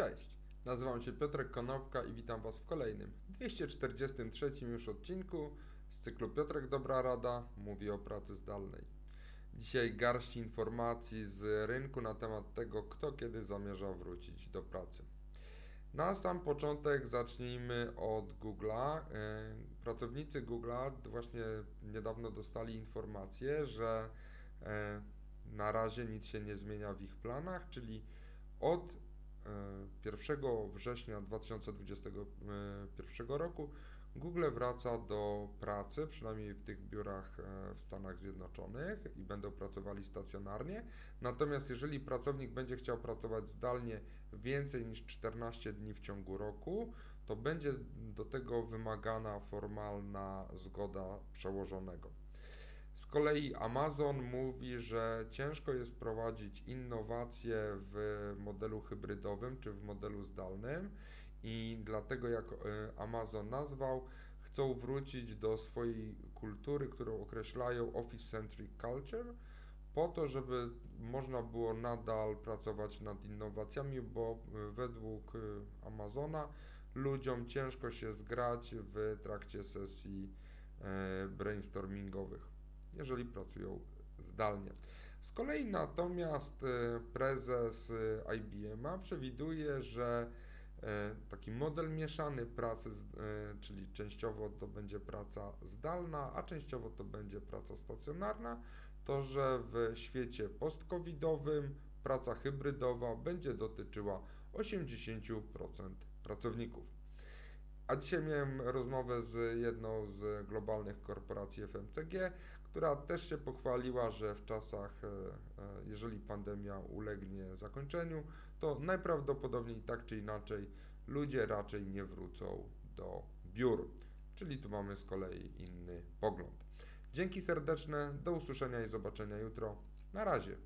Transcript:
Cześć, nazywam się Piotrek Konopka i witam Was w kolejnym, 243 już odcinku z cyklu Piotrek Dobra Rada mówi o pracy zdalnej. Dzisiaj garść informacji z rynku na temat tego, kto kiedy zamierza wrócić do pracy. Na sam początek zacznijmy od Google'a. E, pracownicy Google'a właśnie niedawno dostali informację, że e, na razie nic się nie zmienia w ich planach, czyli od 1 e, września 2021 roku Google wraca do pracy, przynajmniej w tych biurach e, w Stanach Zjednoczonych i będą pracowali stacjonarnie. Natomiast jeżeli pracownik będzie chciał pracować zdalnie więcej niż 14 dni w ciągu roku, to będzie do tego wymagana formalna zgoda przełożonego. Z kolei Amazon mówi, że ciężko jest prowadzić innowacje w modelu hybrydowym czy w modelu zdalnym i dlatego jak e, Amazon nazwał, chcą wrócić do swojej kultury, którą określają Office-Centric Culture, po to, żeby można było nadal pracować nad innowacjami, bo e, według e, Amazona ludziom ciężko się zgrać w trakcie sesji brainstormingowych jeżeli pracują zdalnie. Z kolei natomiast e, prezes e, IBM przewiduje, że e, taki model mieszany pracy, czyli częściowo to będzie praca zdalna, a częściowo to będzie praca stacjonarna, to że w świecie post-covidowym praca hybrydowa będzie dotyczyła 80% pracowników. A dzisiaj miałem rozmowę z jedną z globalnych korporacji FMCG, która też się pochwaliła, że w czasach, e, e, jeżeli pandemia ulegnie zakończeniu, to najprawdopodobniej tak czy inaczej ludzie raczej nie wrócą do biur. Czyli tu mamy z kolei inny pogląd. Dzięki serdeczne, do usłyszenia i zobaczenia jutro. Na razie.